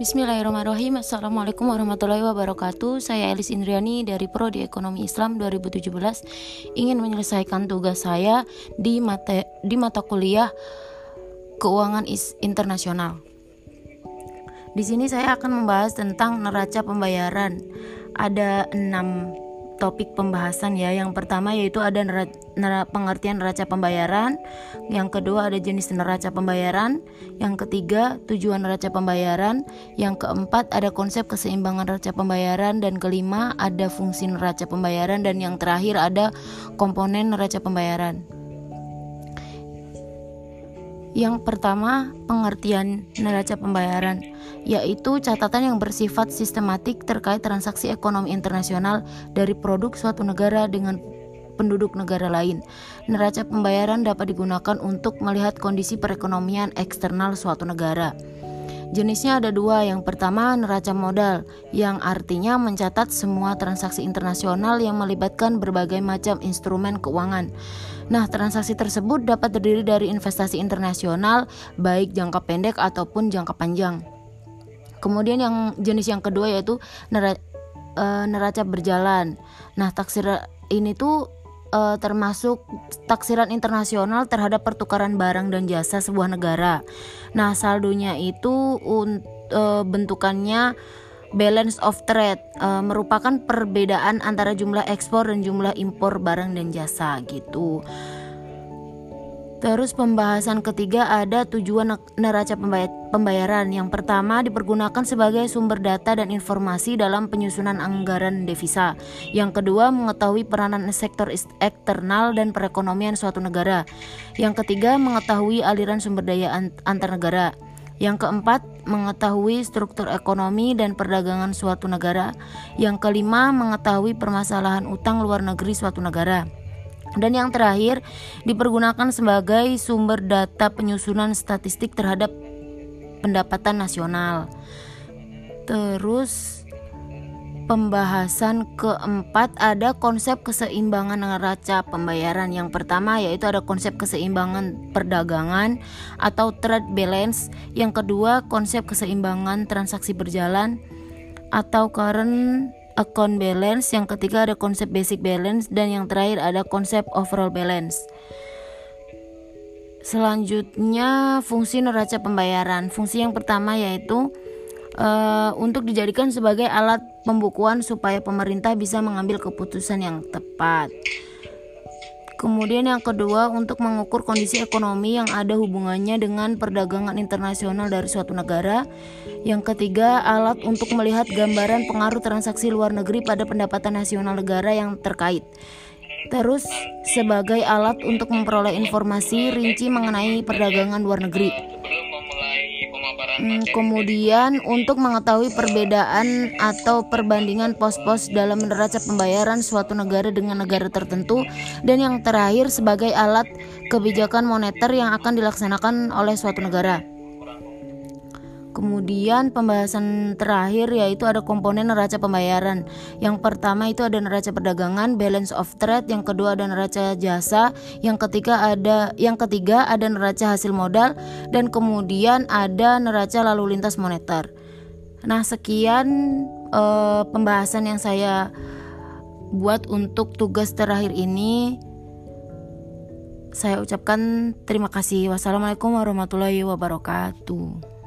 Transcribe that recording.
Bismillahirrahmanirrahim. Assalamualaikum warahmatullahi wabarakatuh. Saya Elis Indriani dari Prodi Ekonomi Islam 2017 Ingin menyelesaikan tugas saya di mata, di mata kuliah Keuangan Internasional. Di sini saya akan membahas tentang neraca pembayaran. Ada enam topik pembahasan ya. Yang pertama yaitu ada pengertian neraca pembayaran, yang kedua ada jenis neraca pembayaran, yang ketiga tujuan neraca pembayaran, yang keempat ada konsep keseimbangan neraca pembayaran. Dan kelima ada fungsi neraca pembayaran. Dan yang terakhir ada komponen neraca pembayaran. Yang pertama, pengertian neraca pembayaran, yaitu catatan yang bersifat sistematik terkait transaksi ekonomi internasional dari produk suatu negara dengan penduduk negara lain. Neraca pembayaran dapat digunakan untuk melihat kondisi perekonomian eksternal suatu negara. Jenisnya ada dua. Yang pertama, neraca modal, yang artinya mencatat semua transaksi internasional yang melibatkan berbagai macam instrumen keuangan. Nah, transaksi tersebut dapat terdiri dari investasi internasional, baik jangka pendek ataupun jangka panjang. Kemudian yang jenis yang kedua yaitu neraca, e, neraca berjalan. Nah, taksir ini tuh uh, termasuk taksiran internasional terhadap pertukaran barang dan jasa sebuah negara. Nah, saldonya itu uh, bentukannya balance of trade uh, merupakan perbedaan antara jumlah ekspor dan jumlah impor barang dan jasa gitu. Terus pembahasan ketiga ada tujuan neraca pembayaran. Yang pertama dipergunakan sebagai sumber data dan informasi dalam penyusunan anggaran devisa. Yang kedua mengetahui peranan sektor eksternal dan perekonomian suatu negara. Yang ketiga mengetahui aliran sumber daya antar negara. Yang keempat, mengetahui struktur ekonomi dan perdagangan suatu negara. Yang kelima, mengetahui permasalahan utang luar negeri suatu negara. Dan yang terakhir, dipergunakan sebagai sumber data penyusunan statistik terhadap pendapatan nasional. Terus pembahasan keempat ada konsep keseimbangan neraca pembayaran. Yang pertama yaitu ada konsep keseimbangan perdagangan atau trade balance. Yang kedua konsep keseimbangan transaksi berjalan atau current account balance, yang ketiga ada konsep basic balance dan yang terakhir ada konsep overall balance. Selanjutnya fungsi neraca pembayaran. Fungsi yang pertama yaitu uh, untuk dijadikan sebagai alat pembukuan supaya pemerintah bisa mengambil keputusan yang tepat. Kemudian yang kedua untuk mengukur kondisi ekonomi yang ada hubungannya dengan perdagangan internasional dari suatu negara. Yang ketiga alat untuk melihat gambaran pengaruh transaksi luar negeri pada pendapatan nasional negara yang terkait. Terus sebagai alat untuk memperoleh informasi rinci mengenai perdagangan luar negeri. Hmm, kemudian untuk mengetahui perbedaan atau perbandingan pos-pos dalam neraca pembayaran suatu negara dengan negara tertentu dan yang terakhir sebagai alat kebijakan moneter yang akan dilaksanakan oleh suatu negara. Kemudian pembahasan terakhir yaitu ada komponen neraca pembayaran. Yang pertama itu ada neraca perdagangan, balance of trade, yang kedua ada neraca jasa, yang ketiga ada yang ketiga ada neraca hasil modal dan kemudian ada neraca lalu lintas moneter. Nah, sekian uh, pembahasan yang saya buat untuk tugas terakhir ini. Saya ucapkan terima kasih. Wassalamualaikum warahmatullahi wabarakatuh.